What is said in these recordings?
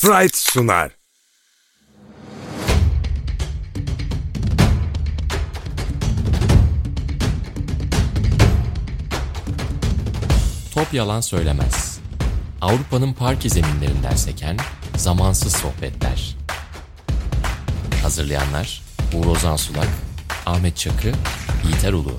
Sprite sunar. Top yalan söylemez. Avrupa'nın parke zeminlerinden seken zamansız sohbetler. Hazırlayanlar Uğur Ozan Sulak, Ahmet Çakı, Yiğiter Ulu.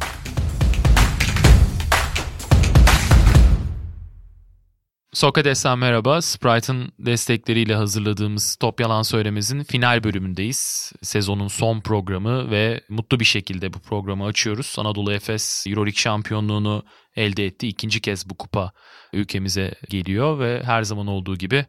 Sokrates'ten merhaba. Sprite'ın destekleriyle hazırladığımız Top Yalan Söylemez'in final bölümündeyiz. Sezonun son programı ve mutlu bir şekilde bu programı açıyoruz. Anadolu Efes Euroleague şampiyonluğunu elde etti. İkinci kez bu kupa ülkemize geliyor ve her zaman olduğu gibi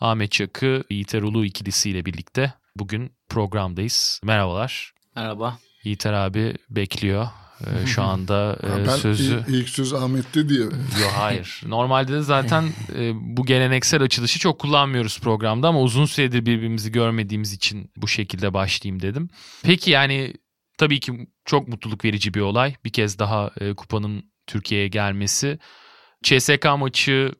Ahmet Çakı, Yiğiter Ulu ikilisiyle birlikte bugün programdayız. Merhabalar. Merhaba. Yiğiter abi bekliyor. Ee, şu anda e, ben sözü... ilk, ilk söz Ahmet'te diye. Yok hayır. Normalde de zaten e, bu geleneksel açılışı çok kullanmıyoruz programda ama uzun süredir birbirimizi görmediğimiz için bu şekilde başlayayım dedim. Peki yani tabii ki çok mutluluk verici bir olay. Bir kez daha e, kupanın Türkiye'ye gelmesi. CSK maçı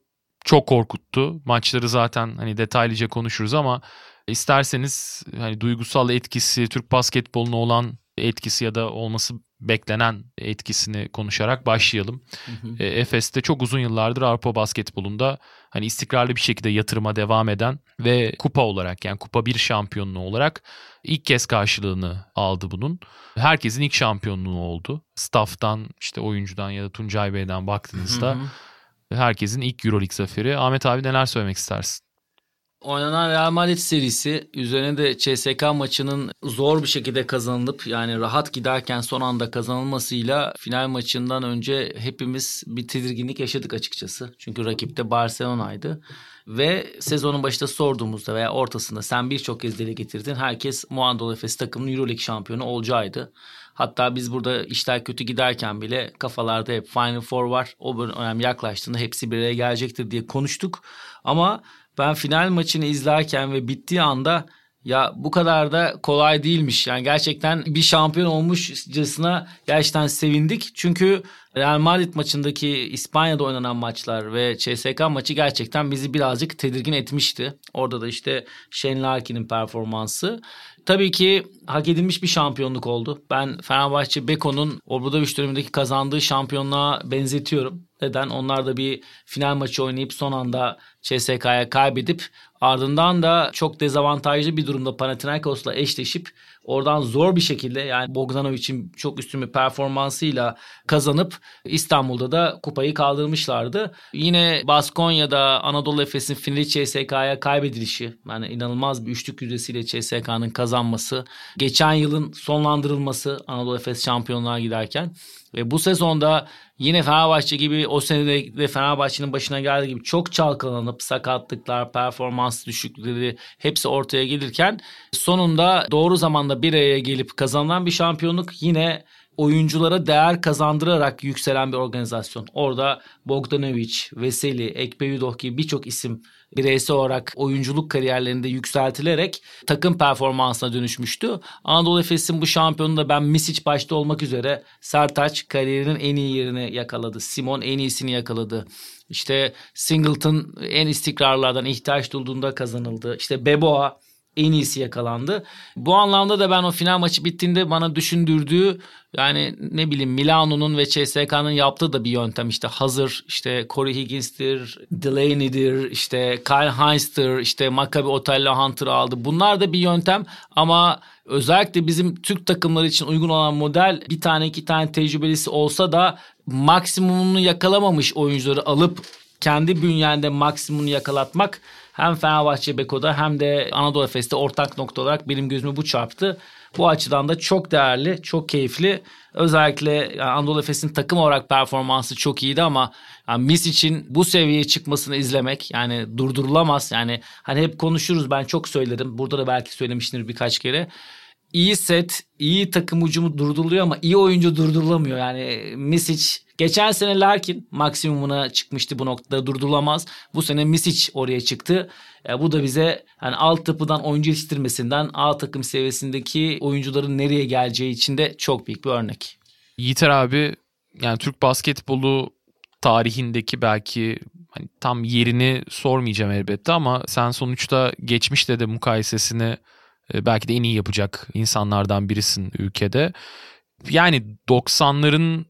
çok korkuttu. Maçları zaten hani detaylıca konuşuruz ama isterseniz hani duygusal etkisi, Türk basketboluna olan etkisi ya da olması beklenen etkisini konuşarak başlayalım. Hı hı. E, Efes'te çok uzun yıllardır Avrupa basketbolunda hani istikrarlı bir şekilde yatırıma devam eden ve kupa olarak yani kupa bir şampiyonluğu olarak ilk kez karşılığını aldı bunun. Herkesin ilk şampiyonluğu oldu. Staff'tan işte oyuncudan ya da Tuncay Bey'den baktığınızda hı hı. herkesin ilk Euroleague zaferi. Ahmet abi neler söylemek istersin? Oynanan Real Madrid serisi üzerine de CSK maçının zor bir şekilde kazanılıp yani rahat giderken son anda kazanılmasıyla final maçından önce hepimiz bir tedirginlik yaşadık açıkçası. Çünkü rakip de Barcelona'ydı. Ve sezonun başında sorduğumuzda veya ortasında sen birçok kez dile getirdin. Herkes Muandol Efes takımının Euroleague şampiyonu olacağıydı. Hatta biz burada işler kötü giderken bile kafalarda hep Final Four var. O önemli yaklaştığında hepsi bir araya gelecektir diye konuştuk. Ama ben final maçını izlerken ve bittiği anda ya bu kadar da kolay değilmiş. Yani gerçekten bir şampiyon olmuşçasına gerçekten sevindik. Çünkü Real Madrid maçındaki İspanya'da oynanan maçlar ve CSK maçı gerçekten bizi birazcık tedirgin etmişti. Orada da işte Shane Larkin'in performansı. Tabii ki hak edilmiş bir şampiyonluk oldu. Ben Fenerbahçe Beko'nun Obradoviç dönemindeki kazandığı şampiyonluğa benzetiyorum. Neden? Onlar da bir final maçı oynayıp son anda CSK'ya kaybedip ardından da çok dezavantajlı bir durumda Panathinaikos'la eşleşip oradan zor bir şekilde yani Bogdanovic'in çok üstün bir performansıyla kazanıp İstanbul'da da kupayı kaldırmışlardı. Yine Baskonya'da Anadolu Efes'in finali CSK'ya kaybedilişi yani inanılmaz bir üçlük yüzdesiyle CSK'nın kazanması. Geçen yılın sonlandırılması Anadolu Efes şampiyonluğa giderken ve bu sezonda yine Fenerbahçe gibi o senede de Fenerbahçe'nin başına geldiği gibi çok çalkalanıp sakatlıklar, performans düşüklükleri hepsi ortaya gelirken sonunda doğru zamanda bir araya gelip kazanılan bir şampiyonluk. Yine oyunculara değer kazandırarak yükselen bir organizasyon. Orada Bogdanovic, Veseli, Ekpevidov gibi birçok isim bireysel olarak oyunculuk kariyerlerinde yükseltilerek takım performansına dönüşmüştü. Anadolu Efes'in bu şampiyonu da ben Misic başta olmak üzere Sertaç kariyerinin en iyi yerini yakaladı. Simon en iyisini yakaladı. İşte Singleton en istikrarlardan ihtiyaç duyduğunda kazanıldı. İşte Beboa en iyisi yakalandı. Bu anlamda da ben o final maçı bittiğinde bana düşündürdüğü yani ne bileyim Milano'nun ve CSK'nın yaptığı da bir yöntem işte hazır işte Corey Higgins'tir, Delaney'dir, işte Kyle Heinz'tir, işte Maccabi Otello Hunter aldı. Bunlar da bir yöntem ama özellikle bizim Türk takımları için uygun olan model bir tane iki tane tecrübelisi olsa da maksimumunu yakalamamış oyuncuları alıp kendi bünyende maksimumunu yakalatmak hem Fenerbahçe Beko'da hem de Anadolu Efes'te ortak nokta olarak benim gözüme bu çarptı. Bu açıdan da çok değerli, çok keyifli. Özellikle yani Anadolu Efes'in takım olarak performansı çok iyiydi ama yani Mis için bu seviyeye çıkmasını izlemek yani durdurulamaz. Yani hani hep konuşuruz ben çok söylerim. Burada da belki söylemiştir birkaç kere iyi set, iyi takım ucumu durduruluyor ama iyi oyuncu durdurulamıyor. Yani Misic geçen sene Larkin maksimumuna çıkmıştı bu noktada durdurulamaz. Bu sene Misic oraya çıktı. E, bu da bize yani altyapıdan oyuncu yetiştirmesinden A takım seviyesindeki oyuncuların nereye geleceği için de çok büyük bir örnek. Yiğiter abi yani Türk basketbolu tarihindeki belki hani tam yerini sormayacağım elbette ama sen sonuçta geçmişte de mukayesesini belki de en iyi yapacak insanlardan birisin ülkede. Yani 90'ların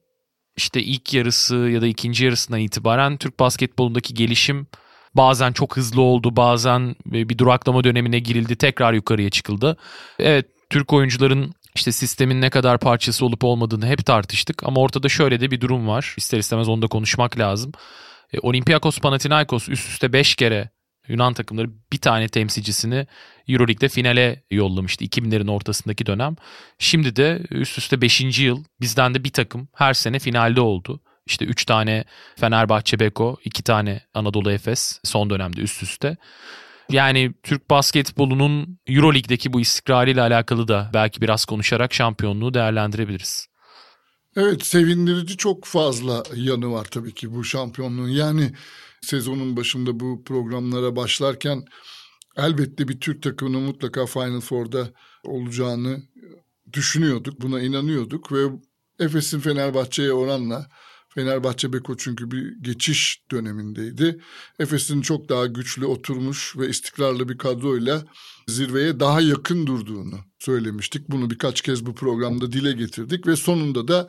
işte ilk yarısı ya da ikinci yarısından itibaren Türk basketbolundaki gelişim bazen çok hızlı oldu, bazen bir duraklama dönemine girildi, tekrar yukarıya çıkıldı. Evet, Türk oyuncuların işte sistemin ne kadar parçası olup olmadığını hep tartıştık ama ortada şöyle de bir durum var. İster istemez onu da konuşmak lazım. E, Olympiakos Panathinaikos üst üste 5 kere Yunan takımları bir tane temsilcisini Euroleague'de finale yollamıştı 2000'lerin ortasındaki dönem. Şimdi de üst üste 5. yıl bizden de bir takım her sene finalde oldu. İşte 3 tane Fenerbahçe Beko, 2 tane Anadolu Efes son dönemde üst üste. Yani Türk basketbolunun Euroleague'deki bu istikrarıyla alakalı da belki biraz konuşarak şampiyonluğu değerlendirebiliriz. Evet sevindirici çok fazla yanı var tabii ki bu şampiyonluğun. Yani sezonun başında bu programlara başlarken elbette bir Türk takımının mutlaka Final Four'da olacağını düşünüyorduk. Buna inanıyorduk ve Efes'in Fenerbahçe'ye oranla Fenerbahçe Beko çünkü bir geçiş dönemindeydi. Efes'in çok daha güçlü oturmuş ve istikrarlı bir kadroyla zirveye daha yakın durduğunu söylemiştik. Bunu birkaç kez bu programda dile getirdik ve sonunda da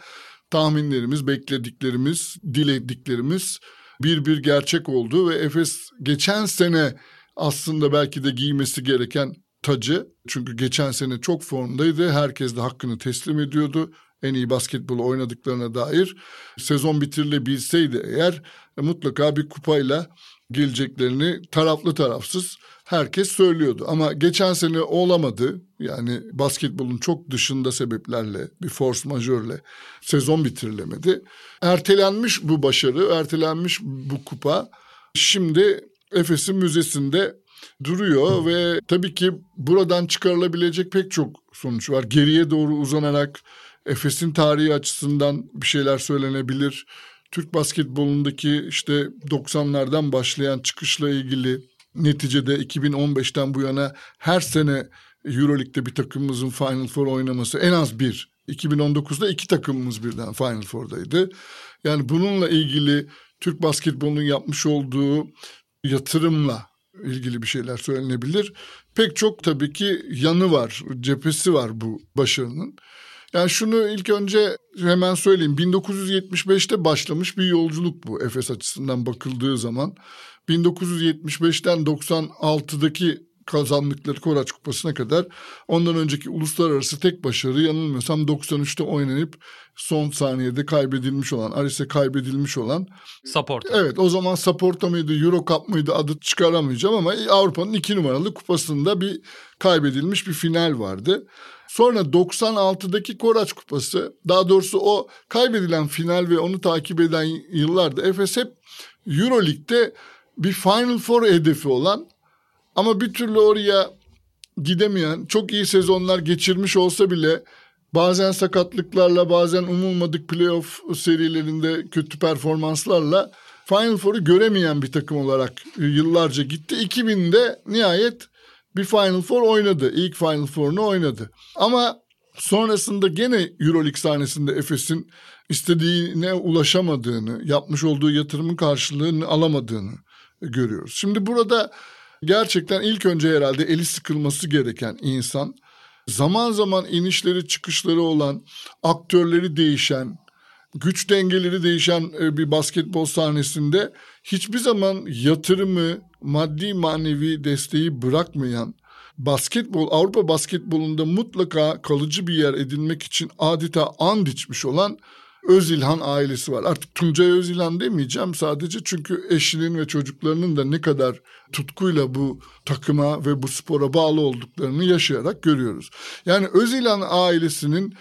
tahminlerimiz, beklediklerimiz, dilediklerimiz bir bir gerçek oldu ve Efes geçen sene aslında belki de giymesi gereken tacı çünkü geçen sene çok formdaydı. Herkes de hakkını teslim ediyordu en iyi basketbolu oynadıklarına dair sezon bitirilebilseydi eğer mutlaka bir kupayla geleceklerini taraflı tarafsız herkes söylüyordu. Ama geçen sene olamadı. Yani basketbolun çok dışında sebeplerle bir force majörle sezon bitirilemedi. Ertelenmiş bu başarı, ertelenmiş bu kupa. Şimdi Efes'in müzesinde duruyor ve tabii ki buradan çıkarılabilecek pek çok sonuç var. Geriye doğru uzanarak Efes'in tarihi açısından bir şeyler söylenebilir. Türk basketbolundaki işte 90'lardan başlayan çıkışla ilgili neticede 2015'ten bu yana her sene Euroleague'de bir takımımızın Final Four oynaması en az bir. 2019'da iki takımımız birden Final Four'daydı. Yani bununla ilgili Türk basketbolunun yapmış olduğu yatırımla ilgili bir şeyler söylenebilir. Pek çok tabii ki yanı var, cephesi var bu başarının. Yani şunu ilk önce hemen söyleyeyim. 1975'te başlamış bir yolculuk bu Efes açısından bakıldığı zaman. 1975'ten 96'daki kazandıkları Koraç Kupası'na kadar ondan önceki uluslararası tek başarı yanılmıyorsam 93'te oynanıp son saniyede kaybedilmiş olan, Aris'e kaybedilmiş olan. Saporta. Evet o zaman Saporta mıydı, Euro Cup mıydı adı çıkaramayacağım ama Avrupa'nın iki numaralı kupasında bir kaybedilmiş bir final vardı. Sonra 96'daki Koraç Kupası daha doğrusu o kaybedilen final ve onu takip eden yıllarda Efes hep Euroleague'de bir Final Four hedefi olan ama bir türlü oraya gidemeyen çok iyi sezonlar geçirmiş olsa bile bazen sakatlıklarla bazen umulmadık playoff serilerinde kötü performanslarla Final Four'u göremeyen bir takım olarak yıllarca gitti. 2000'de nihayet bir Final Four oynadı. İlk Final Four'unu oynadı. Ama sonrasında gene Euroleague sahnesinde Efes'in istediğine ulaşamadığını, yapmış olduğu yatırımın karşılığını alamadığını görüyoruz. Şimdi burada gerçekten ilk önce herhalde eli sıkılması gereken insan zaman zaman inişleri çıkışları olan, aktörleri değişen, güç dengeleri değişen e, bir basketbol sahnesinde hiçbir zaman yatırımı, maddi manevi desteği bırakmayan basketbol Avrupa basketbolunda mutlaka kalıcı bir yer edinmek için adeta and içmiş olan Özilhan ailesi var. Artık Tuncay Özilhan demeyeceğim sadece çünkü eşinin ve çocuklarının da ne kadar tutkuyla bu takıma ve bu spora bağlı olduklarını yaşayarak görüyoruz. Yani Özilhan ailesinin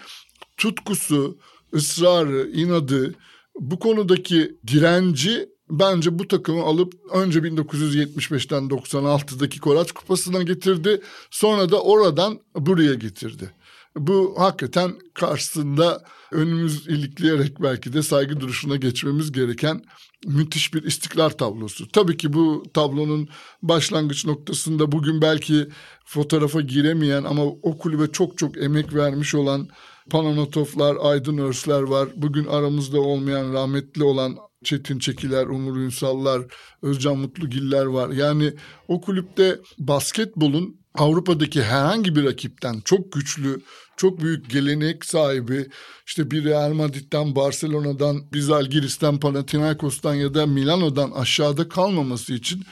tutkusu, ısrarı, inadı, bu konudaki direnci bence bu takımı alıp önce 1975'ten 96'daki Koraç Kupası'na getirdi. Sonra da oradan buraya getirdi. Bu hakikaten karşısında önümüz ilikleyerek belki de saygı duruşuna geçmemiz gereken müthiş bir istikrar tablosu. Tabii ki bu tablonun başlangıç noktasında bugün belki fotoğrafa giremeyen ama o kulübe çok çok emek vermiş olan Pananatovlar, Aydın Örsler var. Bugün aramızda olmayan rahmetli olan Çetin Çekiler, Umur Ünsallar, Özcan Mutlugiller var. Yani o kulüpte basketbolun Avrupa'daki herhangi bir rakipten çok güçlü, çok büyük gelenek sahibi, işte bir Real Madrid'den, Barcelona'dan, bir Zalgiris'ten, Panathinaikos'tan ya da Milano'dan aşağıda kalmaması için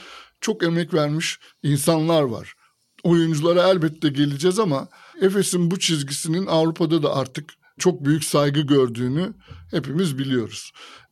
çok emek vermiş insanlar var. Oyunculara elbette geleceğiz ama Efes'in bu çizgisinin Avrupa'da da artık çok büyük saygı gördüğünü hepimiz biliyoruz.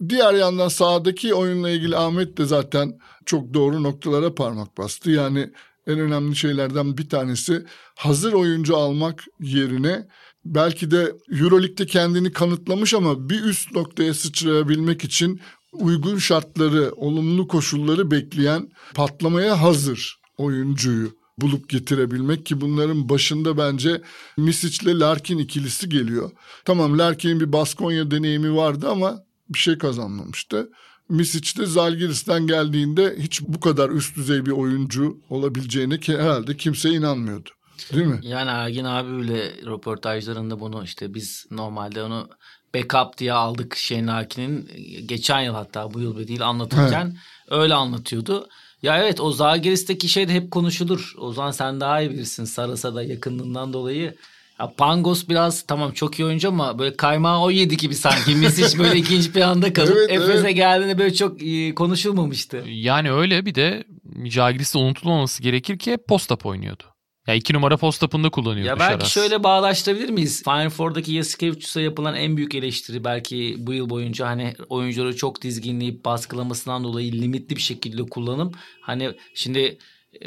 Diğer yandan sahadaki oyunla ilgili Ahmet de zaten çok doğru noktalara parmak bastı. Yani en önemli şeylerden bir tanesi hazır oyuncu almak yerine belki de Euroleague'de kendini kanıtlamış ama bir üst noktaya sıçrayabilmek için uygun şartları, olumlu koşulları bekleyen patlamaya hazır oyuncuyu bulup getirebilmek ki bunların başında bence Misic ile Larkin ikilisi geliyor. Tamam Larkin'in bir Baskonya deneyimi vardı ama bir şey kazanmamıştı. Misic de Zalgiris'ten geldiğinde hiç bu kadar üst düzey bir oyuncu olabileceğine ki herhalde kimse inanmıyordu. Değil mi? Yani Ergin abi bile röportajlarında bunu işte biz normalde onu backup diye aldık Shane Larkin'in geçen yıl hatta bu yıl değil anlatırken evet. öyle anlatıyordu. Ya evet o Zalgiris'teki şey de hep konuşulur. O zaman sen daha iyi bilirsin Saras'a da yakınlığından dolayı. Ya Pangos biraz tamam çok iyi oyuncu ama böyle kaymağı o yedi gibi sanki. Misic böyle ikinci planda kalıp evet, Efes'e evet. geldiğinde böyle çok konuşulmamıştı. Yani öyle bir de Zalgiris'te unutulmaması gerekir ki hep post-up oynuyordu. Ya iki numara post-up'ında kullanıyordu Ya belki Şaras. şöyle bağlaştırabilir miyiz? Final Four'daki Yasikevicius'a yapılan en büyük eleştiri belki bu yıl boyunca hani oyuncuları çok dizginleyip baskılamasından dolayı limitli bir şekilde kullanım. Hani şimdi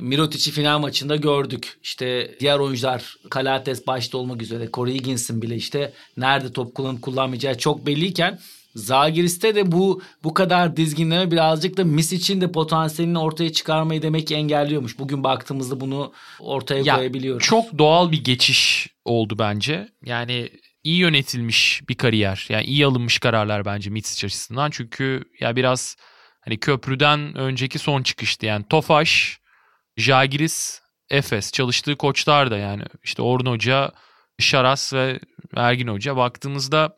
Mirotic'i final maçında gördük. İşte diğer oyuncular Kalates başta olmak üzere Corey Higgins'in bile işte nerede top kullanıp kullanmayacağı çok belliyken Zagiris'te de bu bu kadar dizginleme birazcık da Mis için de potansiyelini ortaya çıkarmayı demek ki engelliyormuş. Bugün baktığımızda bunu ortaya ya, koyabiliyoruz. Çok doğal bir geçiş oldu bence. Yani iyi yönetilmiş bir kariyer. Yani iyi alınmış kararlar bence Mitsic açısından. Çünkü ya biraz hani köprüden önceki son çıkıştı. Yani Tofaş, Jagiris, Efes çalıştığı koçlar da yani işte Orhun Hoca, Şaras ve Ergin Hoca baktığımızda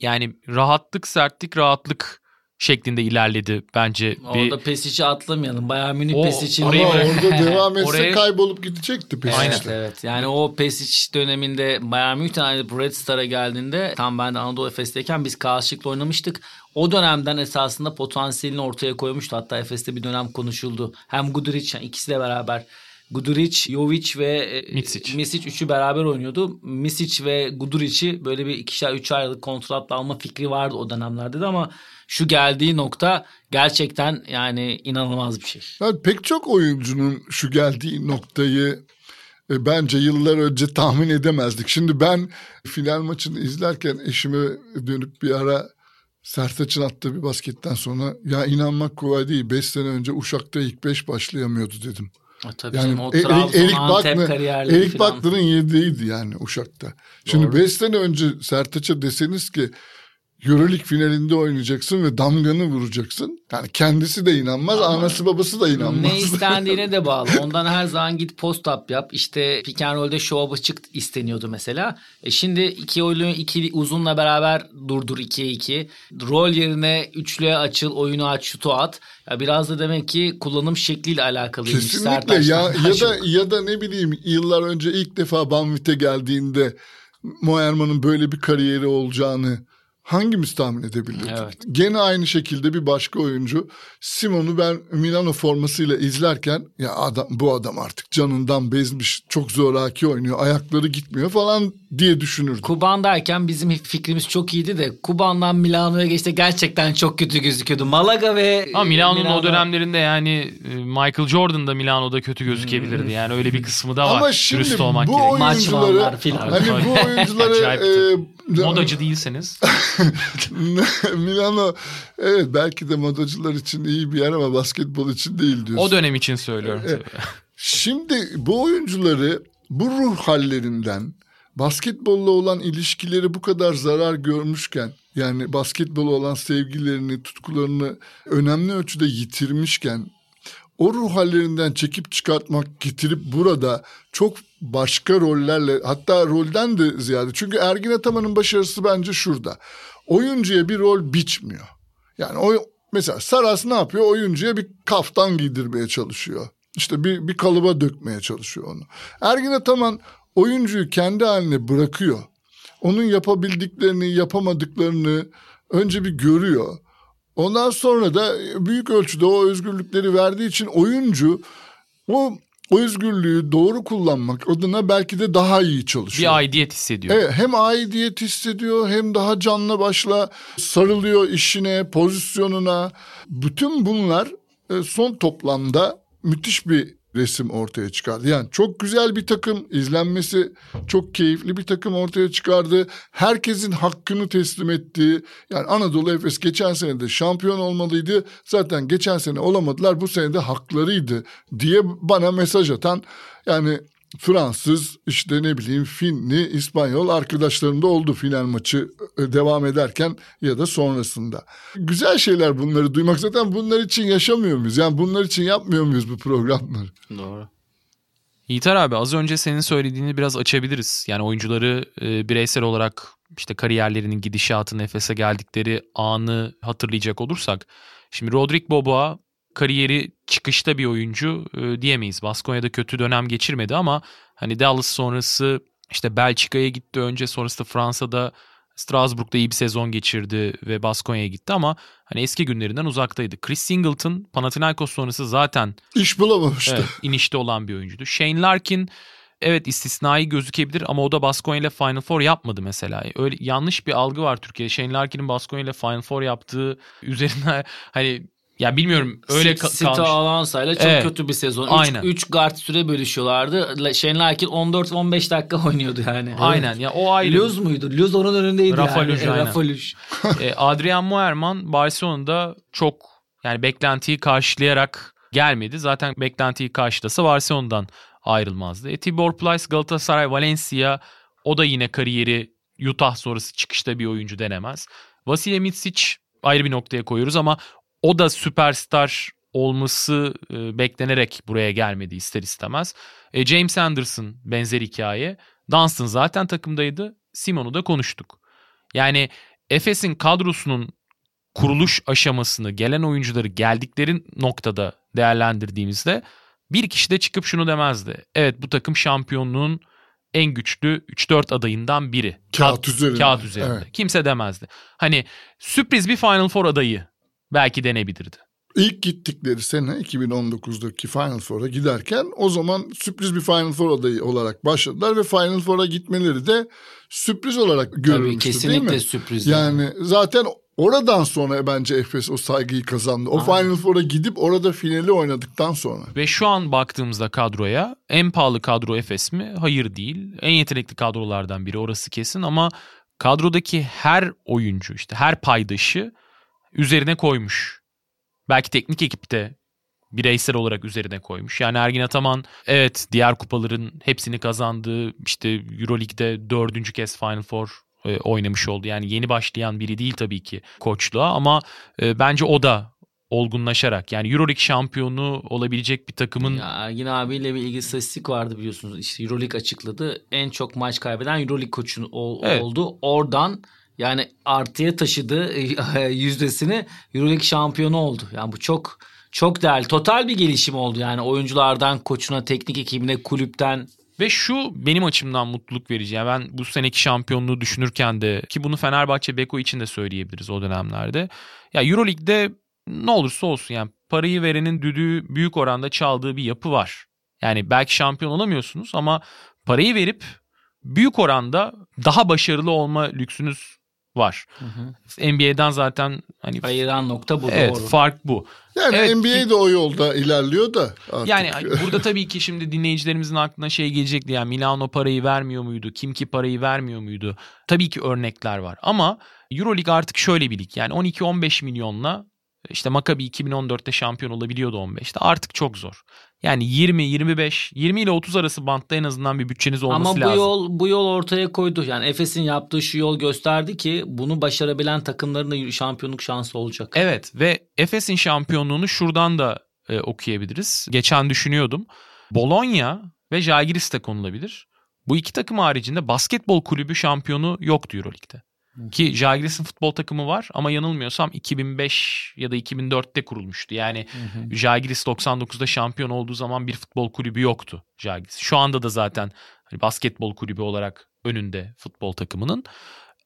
yani rahatlık, sertlik, rahatlık şeklinde ilerledi bence. Orada bir... Pesic'i atlamayalım. Bayağı Münih Pesic'in. Ama orada devam etse oraya... kaybolup gidecekti Pesic. Evet evet. Yani o Pesic döneminde Münih'ten ayrılıp Red Star'a geldiğinde tam ben de Anadolu Efes'teyken biz karşılıklı oynamıştık. O dönemden esasında potansiyelini ortaya koymuştu. Hatta Efes'te bir dönem konuşuldu. Hem Guduric yani ikisi de beraber Guduric, Jovic ve e, Misic. Misic üçü beraber oynuyordu. Misic ve Guduric'i böyle bir ikişer üç aylık kontratla alma fikri vardı o dönemlerde de ama şu geldiği nokta gerçekten yani inanılmaz bir şey. Yani pek çok oyuncunun şu geldiği noktayı e, bence yıllar önce tahmin edemezdik. Şimdi ben final maçını izlerken eşime dönüp bir ara Sertaç'ın attığı bir basketten sonra ya inanmak kolay değil. Beş sene önce Uşak'ta ilk beş başlayamıyordu dedim. Ha, tabii yani canım, o e, Trabzon, Erik, Baklı, Erik Baklı'nın yediğiydi yani Uşak'ta. Şimdi 5 sene önce Sertaç'a deseniz ki Euroleague finalinde oynayacaksın ve damganı vuracaksın. Yani kendisi de inanmaz, Ama anası babası da inanmaz. Ne istendiğine de bağlı. Ondan her zaman git post up yap. İşte pick and roll'de show up'ı çık isteniyordu mesela. E şimdi iki oyunu iki uzunla beraber durdur 2'ye 2. Rol yerine üçlüye açıl, oyunu aç, şutu at. Ya biraz da demek ki kullanım şekliyle alakalıymış. Kesinlikle ya, ya da ya da ne bileyim yıllar önce ilk defa Banvit'e geldiğinde Moerman'ın böyle bir kariyeri olacağını hangimiz tahmin edebilirdik? Evet. Gene aynı şekilde bir başka oyuncu Simon'u ben Milano formasıyla izlerken ya adam bu adam artık canından bezmiş çok zoraki oynuyor ayakları gitmiyor falan diye düşünürdüm. Kuban'dayken bizim fikrimiz çok iyiydi de Kuban'dan Milano'ya geçti gerçekten çok kötü gözüküyordu. Malaga ve Ama Milano'nun Milano... o dönemlerinde yani e, Michael Jordan da Milano'da kötü gözükebilirdi. Hmm. Yani öyle bir kısmı da var. Ama şimdi bu oyuncuları hani bu oyuncuları e, modacı değilseniz Milano evet belki de modacılar için iyi bir yer ama basketbol için değil diyorsun. O dönem için söylüyorum. Evet. Şimdi bu oyuncuları bu ruh hallerinden basketbolla olan ilişkileri bu kadar zarar görmüşken yani basketbola olan sevgilerini, tutkularını önemli ölçüde yitirmişken o ruh hallerinden çekip çıkartmak, getirip burada çok başka rollerle hatta rolden de ziyade. Çünkü Ergin Ataman'ın başarısı bence şurada. Oyuncuya bir rol biçmiyor. Yani o mesela Saras ne yapıyor? Oyuncuya bir kaftan giydirmeye çalışıyor. İşte bir, bir kalıba dökmeye çalışıyor onu. Ergin Ataman oyuncuyu kendi haline bırakıyor. Onun yapabildiklerini, yapamadıklarını önce bir görüyor. Ondan sonra da büyük ölçüde o özgürlükleri verdiği için oyuncu o o özgürlüğü doğru kullanmak adına belki de daha iyi çalışıyor. Bir aidiyet hissediyor. Evet, hem aidiyet hissediyor hem daha canlı başla sarılıyor işine, pozisyonuna. Bütün bunlar e, son toplamda müthiş bir resim ortaya çıkardı. Yani çok güzel bir takım, izlenmesi çok keyifli bir takım ortaya çıkardı. Herkesin hakkını teslim ettiği, yani Anadolu Efes geçen sene de şampiyon olmalıydı. Zaten geçen sene olamadılar, bu sene de haklarıydı diye bana mesaj atan yani Fransız işte ne bileyim Finli, İspanyol arkadaşlarım da oldu final maçı e, devam ederken ya da sonrasında. Güzel şeyler bunları duymak zaten bunlar için yaşamıyor muyuz? Yani bunlar için yapmıyor muyuz bu programları? Doğru. Yiğiter abi az önce senin söylediğini biraz açabiliriz. Yani oyuncuları e, bireysel olarak işte kariyerlerinin gidişatı Efes'e geldikleri anı hatırlayacak olursak. Şimdi Rodrik Boboa kariyeri çıkışta bir oyuncu e, diyemeyiz. Baskonya'da kötü dönem geçirmedi ama hani Dallas sonrası işte Belçika'ya gitti önce sonrasında Fransa'da Strasbourg'da iyi bir sezon geçirdi ve Baskonya'ya gitti ama hani eski günlerinden uzaktaydı. Chris Singleton Panathinaikos sonrası zaten iş bulamamıştı. Evet, inişte olan bir oyuncuydu. Shane Larkin evet istisnai gözükebilir ama o da Baskonya ile Final Four yapmadı mesela. Öyle yanlış bir algı var Türkiye'de. Shane Larkin'in Baskonya ile Final Four yaptığı üzerine hani ya bilmiyorum öyle ka- Sito Avanza ile çok evet. kötü bir sezon. 3 guard süre bölüşüyorlardı. Shane Larkin 14-15 dakika oynuyordu yani. Aynen ya o ayrı. Luz muydu? Luz onun önündeydi Rafa yani. Luj, e, Rafa Luj. e, Adrian Moerman Barcelona'da çok yani beklentiyi karşılayarak gelmedi. Zaten beklentiyi karşılasa Barcelona'dan ayrılmazdı. E, Tibor Plyce Galatasaray Valencia o da yine kariyeri Utah sonrası çıkışta bir oyuncu denemez. Vasilya Mitsic ayrı bir noktaya koyuyoruz ama o da süperstar olması e, beklenerek buraya gelmedi ister istemez. E, James Anderson benzer hikaye. Dunstan zaten takımdaydı. Simon'u da konuştuk. Yani Efes'in kadrosunun kuruluş aşamasını gelen oyuncuları geldikleri noktada değerlendirdiğimizde bir kişi de çıkıp şunu demezdi. Evet bu takım şampiyonluğun en güçlü 3-4 adayından biri. Kağıt üzerinde. Kağıt üzerinde. Evet. Kimse demezdi. Hani sürpriz bir Final Four adayı belki denebilirdi. İlk gittikleri sene 2019'daki Final Four'a giderken o zaman sürpriz bir Final Four adayı olarak başladılar ve Final Four'a gitmeleri de sürpriz olarak görülmüştü Tabii, kesinlikle değil mi? sürpriz. Yani, yani zaten oradan sonra bence Efes o saygıyı kazandı. O Aynen. Final Four'a gidip orada finali oynadıktan sonra. Ve şu an baktığımızda kadroya en pahalı kadro Efes mi? Hayır değil. En yetenekli kadrolardan biri orası kesin ama kadrodaki her oyuncu işte her paydaşı üzerine koymuş. Belki teknik ekipte bireysel olarak üzerine koymuş. Yani Ergin Ataman evet diğer kupaların hepsini kazandı. İşte Euroleague'de dördüncü kez Final Four e, oynamış oldu. Yani yeni başlayan biri değil tabii ki koçluğa ama e, bence o da olgunlaşarak yani Euroleague şampiyonu olabilecek bir takımın... Ya Ergin abiyle bir ilgili istatistik vardı biliyorsunuz. İşte Euroleague açıkladı. En çok maç kaybeden Euroleague koçu ol, evet. oldu. Oradan yani artıya taşıdığı e, yüzdesini Euroleague şampiyonu oldu. Yani bu çok çok değerli. Total bir gelişim oldu yani oyunculardan koçuna, teknik ekibine, kulüpten. Ve şu benim açımdan mutluluk verici. Yani ben bu seneki şampiyonluğu düşünürken de ki bunu Fenerbahçe Beko için de söyleyebiliriz o dönemlerde. Ya Euroleague'de ne olursa olsun yani parayı verenin düdüğü büyük oranda çaldığı bir yapı var. Yani belki şampiyon olamıyorsunuz ama parayı verip büyük oranda daha başarılı olma lüksünüz var. Hı hı. NBA'den zaten hani ayıran nokta bu evet, doğru. fark bu. Yani evet, NBA de o yolda ilerliyor da artık. Yani burada tabii ki şimdi dinleyicilerimizin aklına şey gelecekti yani Milano parayı vermiyor muydu? Kim ki parayı vermiyor muydu? Tabii ki örnekler var ama EuroLeague artık şöyle bir lig. Yani 12-15 milyonla işte Maccabi 2014'te şampiyon olabiliyordu 15'te. Artık çok zor. Yani 20, 25, 20 ile 30 arası bantta en azından bir bütçeniz olması lazım. Ama bu yol bu yol ortaya koydu. Yani Efes'in yaptığı şu yol gösterdi ki bunu başarabilen takımların da şampiyonluk şansı olacak. Evet ve Efes'in şampiyonluğunu şuradan da e, okuyabiliriz. Geçen düşünüyordum. Bologna ve Žalgiris de konulabilir. Bu iki takım haricinde basketbol kulübü şampiyonu yoktu Euroleague'de. Ki Jagiris'in futbol takımı var ama yanılmıyorsam 2005 ya da 2004'te kurulmuştu. Yani Jagiris 99'da şampiyon olduğu zaman bir futbol kulübü yoktu Jagiris. Şu anda da zaten hani basketbol kulübü olarak önünde futbol takımının.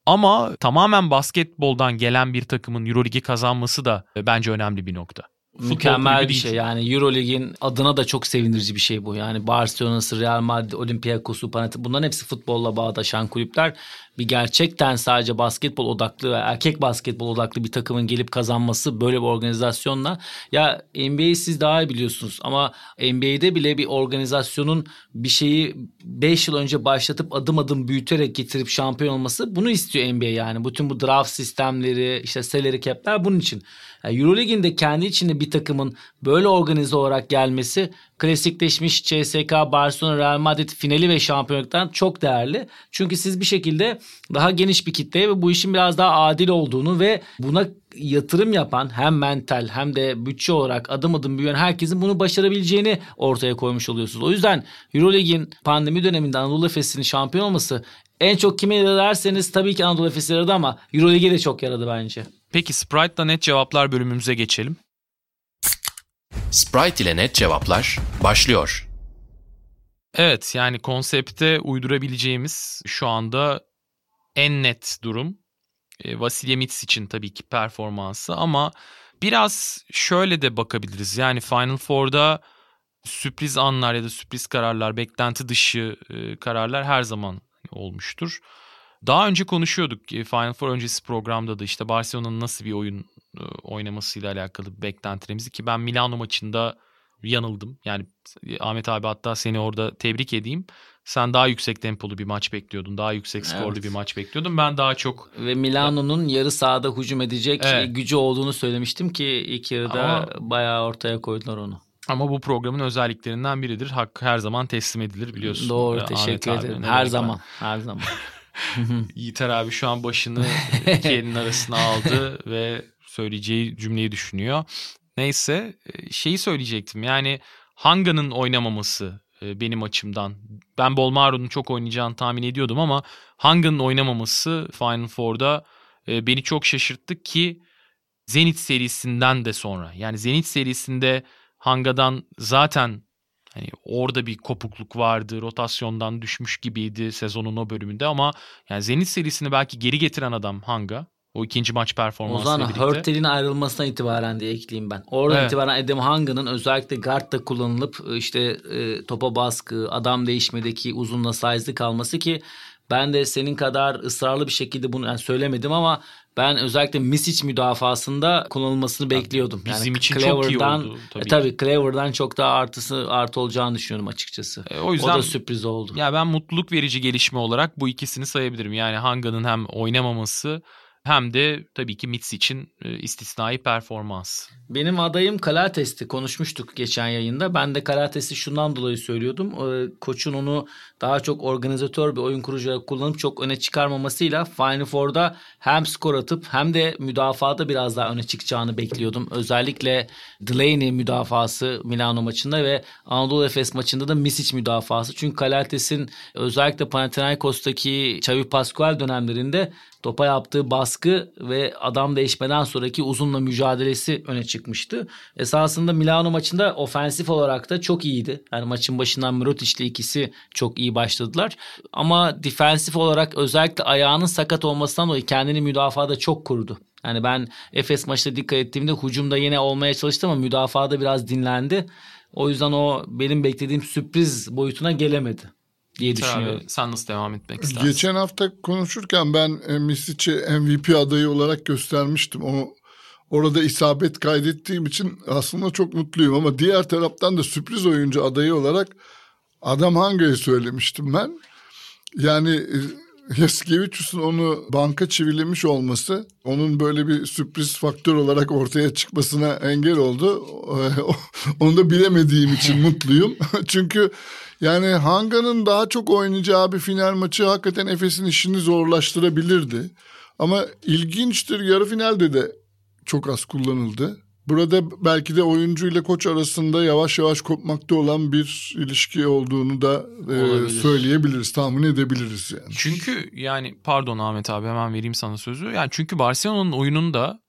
Ama tamamen basketboldan gelen bir takımın Euroligi kazanması da bence önemli bir nokta. Mükemmel bir değil. şey yani Eurolig'in adına da çok sevindirici bir şey bu. Yani Barcelona'sı, Real Madrid, Olympiakos'u, Panathinaikos bunların hepsi futbolla bağdaşan kulüpler. Bir gerçekten sadece basketbol odaklı ve erkek basketbol odaklı bir takımın gelip kazanması böyle bir organizasyonla ya NBA'yi siz daha iyi biliyorsunuz ama NBA'de bile bir organizasyonun bir şeyi 5 yıl önce başlatıp adım adım büyüterek getirip şampiyon olması bunu istiyor NBA yani. Bütün bu draft sistemleri, işte salary cap'ler bunun için. Yani Euroleague'in de kendi içinde bir takımın böyle organize olarak gelmesi klasikleşmiş CSK, Barcelona, Real Madrid finali ve şampiyonluktan çok değerli. Çünkü siz bir şekilde daha geniş bir kitleye ve bu işin biraz daha adil olduğunu ve buna yatırım yapan hem mental hem de bütçe olarak adım adım büyüyen herkesin bunu başarabileceğini ortaya koymuş oluyorsunuz. O yüzden Euroleague'in pandemi döneminde Anadolu Efes'inin şampiyon olması en çok kime yaradı derseniz tabii ki Anadolu Efes'e yaradı ama Euroleague'e de çok yaradı bence. Peki Sprite'la net cevaplar bölümümüze geçelim. Sprite ile net cevaplar başlıyor. Evet yani konsepte uydurabileceğimiz şu anda en net durum e, Vasilya Mits için tabii ki performansı ama biraz şöyle de bakabiliriz. Yani Final Four'da sürpriz anlar ya da sürpriz kararlar, beklenti dışı e, kararlar her zaman olmuştur. Daha önce konuşuyorduk Final Four öncesi programda da işte Barcelona'nın nasıl bir oyun e, oynamasıyla alakalı beklentilerimizi ki ben Milano maçında yanıldım. Yani Ahmet abi hatta seni orada tebrik edeyim. Sen daha yüksek tempolu bir maç bekliyordun. Daha yüksek skorlu evet. bir maç bekliyordun. Ben daha çok... Ve Milano'nun yarı sahada hücum edecek evet. gücü olduğunu söylemiştim ki ilk yarıda Ama... bayağı ortaya koydular onu. Ama bu programın özelliklerinden biridir. Hak her zaman teslim edilir biliyorsun. Doğru Ahmet teşekkür ederim. Her zaman. Her zaman. Yiğiter abi şu an başını iki elinin arasına aldı ve söyleyeceği cümleyi düşünüyor. Neyse e, şeyi söyleyecektim yani Hanga'nın oynamaması e, benim açımdan. Ben Bolmaro'nun çok oynayacağını tahmin ediyordum ama Hanga'nın oynamaması Final Four'da e, beni çok şaşırttı ki Zenit serisinden de sonra. Yani Zenit serisinde Hanga'dan zaten Hani orada bir kopukluk vardı. Rotasyondan düşmüş gibiydi sezonun o bölümünde ama yani Zenit serisini belki geri getiren adam Hanga. O ikinci maç performansıyla o zaman birlikte. Hurtel'in ayrılmasına itibaren diye ekleyeyim ben. Oradan evet. itibaren Adam Hanga'nın özellikle guardda kullanılıp işte e, topa baskı, adam değişmedeki uzunla size'lı kalması ki ben de senin kadar ısrarlı bir şekilde bunu yani söylemedim ama ben özellikle Misic müdafasında kullanılmasını bekliyordum. Bizim yani için çok iyi oldu. Tabii, e, tabii Clever'dan çok daha artısı artı olacağını düşünüyorum açıkçası. E, o yüzden o da sürpriz oldu. Ya ben mutluluk verici gelişme olarak bu ikisini sayabilirim. Yani Hanga'nın hem oynamaması hem de tabii ki Mitz için e, istisnai performans. Benim adayım Kalates'ti. Konuşmuştuk geçen yayında. Ben de Kalates'i şundan dolayı söylüyordum. Koçun onu daha çok organizatör bir oyun kurucu olarak kullanıp çok öne çıkarmamasıyla Final Four'da hem skor atıp hem de müdafada biraz daha öne çıkacağını bekliyordum. Özellikle Delaney müdafası Milano maçında ve Anadolu Efes maçında da Misic müdafası. Çünkü Kalates'in özellikle Panathinaikos'taki Xavi Pascual dönemlerinde topa yaptığı baskı ve adam değişmeden sonraki uzunla mücadelesi öne çıkmıştı. Esasında Milano maçında ofensif olarak da çok iyiydi. Yani maçın başından Mirotic ile ikisi çok iyi başladılar. Ama defensif olarak özellikle ayağının sakat olmasından dolayı kendini müdafada çok kurdu. Yani ben Efes maçta dikkat ettiğimde hücumda yine olmaya çalıştı ama müdafada biraz dinlendi. O yüzden o benim beklediğim sürpriz boyutuna gelemedi diye düşünüyorum. Abi, sen nasıl devam etmek istersin? Geçen hafta konuşurken ben e, Misic'i MVP adayı olarak göstermiştim. O orada isabet kaydettiğim için aslında çok mutluyum ama diğer taraftan da sürpriz oyuncu adayı olarak Adam Hanga'yı söylemiştim ben. Yani Yaskevicius'un onu banka çivilemiş olması onun böyle bir sürpriz faktör olarak ortaya çıkmasına engel oldu. Onu da bilemediğim için mutluyum. Çünkü yani Hanga'nın daha çok oynayacağı bir final maçı hakikaten Efes'in işini zorlaştırabilirdi. Ama ilginçtir yarı finalde de çok az kullanıldı. Burada belki de oyuncu ile koç arasında yavaş yavaş kopmakta olan bir ilişki olduğunu da e, söyleyebiliriz, tahmin edebiliriz yani. Çünkü yani pardon Ahmet abi hemen vereyim sana sözü. Yani çünkü Barcelona'nın oyununda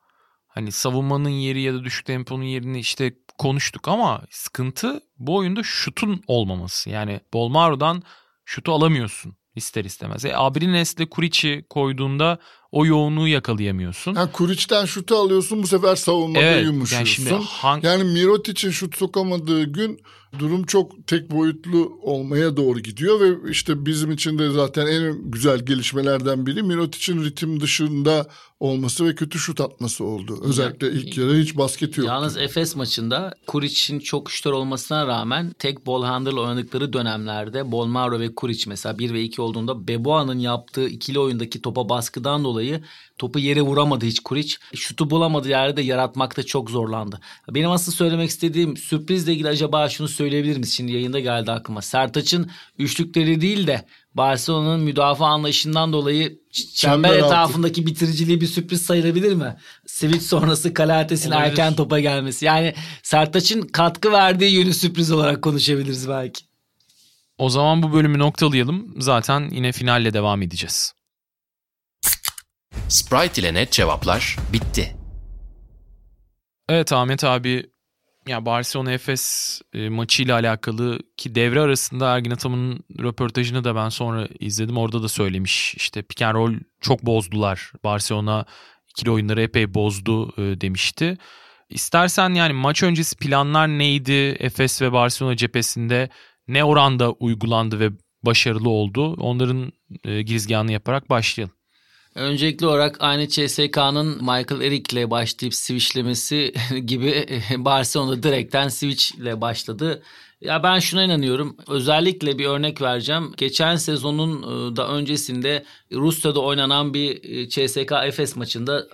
hani savunmanın yeri ya da düşük temponun yerini işte konuştuk ama sıkıntı bu oyunda şutun olmaması. Yani Bolmaro'dan şutu alamıyorsun ister istemez. E, Abrines'le Kuric'i koyduğunda o yoğunluğu yakalayamıyorsun. Yani Kuric'ten şutu alıyorsun bu sefer savunmada evet, yumuşuyorsun. Yani, şimdi hang... yani Mirotic'in şut sokamadığı gün durum çok tek boyutlu olmaya doğru gidiyor ve işte bizim için de zaten en güzel gelişmelerden biri Mirotic'in ritim dışında olması ve kötü şut atması oldu. Özellikle ilk yarı hiç basket yok. Yalnız Efes maçında Kuric'in çok şutör olmasına rağmen tek ball handle oynadıkları dönemlerde Bolmaro ve Kuric mesela 1 ve 2 olduğunda Beboa'nın yaptığı ikili oyundaki topa baskıdan dolayı topu yere vuramadı hiç Kuric. Şutu bulamadığı yerde yaratmakta çok zorlandı. Benim asıl söylemek istediğim sürprizle ilgili acaba şunu söyleyebilir misin? Şimdi yayında geldi aklıma. Sertaç'ın üçlükleri değil de Barcelona'nın müdafaa anlayışından dolayı çember etrafındaki altı. bitiriciliği bir sürpriz sayılabilir mi? Switch sonrası Kalates'in erken topa gelmesi. Yani Sertaç'ın katkı verdiği yönü sürpriz olarak konuşabiliriz belki. O zaman bu bölümü noktalayalım. Zaten yine finalle devam edeceğiz. Sprite ile net cevaplar bitti. Evet Ahmet abi ya Barcelona Efes e, maçıyla alakalı ki devre arasında Ergin Ataman'ın röportajını da ben sonra izledim. Orada da söylemiş işte pick and roll çok bozdular. Barcelona ikili oyunları epey bozdu e, demişti. İstersen yani maç öncesi planlar neydi Efes ve Barcelona cephesinde ne oranda uygulandı ve başarılı oldu? Onların e, girizgahını yaparak başlayalım. Öncelikli olarak aynı CSK'nın Michael Eric'le başlayıp switchlemesi gibi Barcelona direkten switchle başladı. Ya ben şuna inanıyorum. Özellikle bir örnek vereceğim. Geçen sezonun e, da öncesinde Rusya'da oynanan bir e, CSK Efes maçında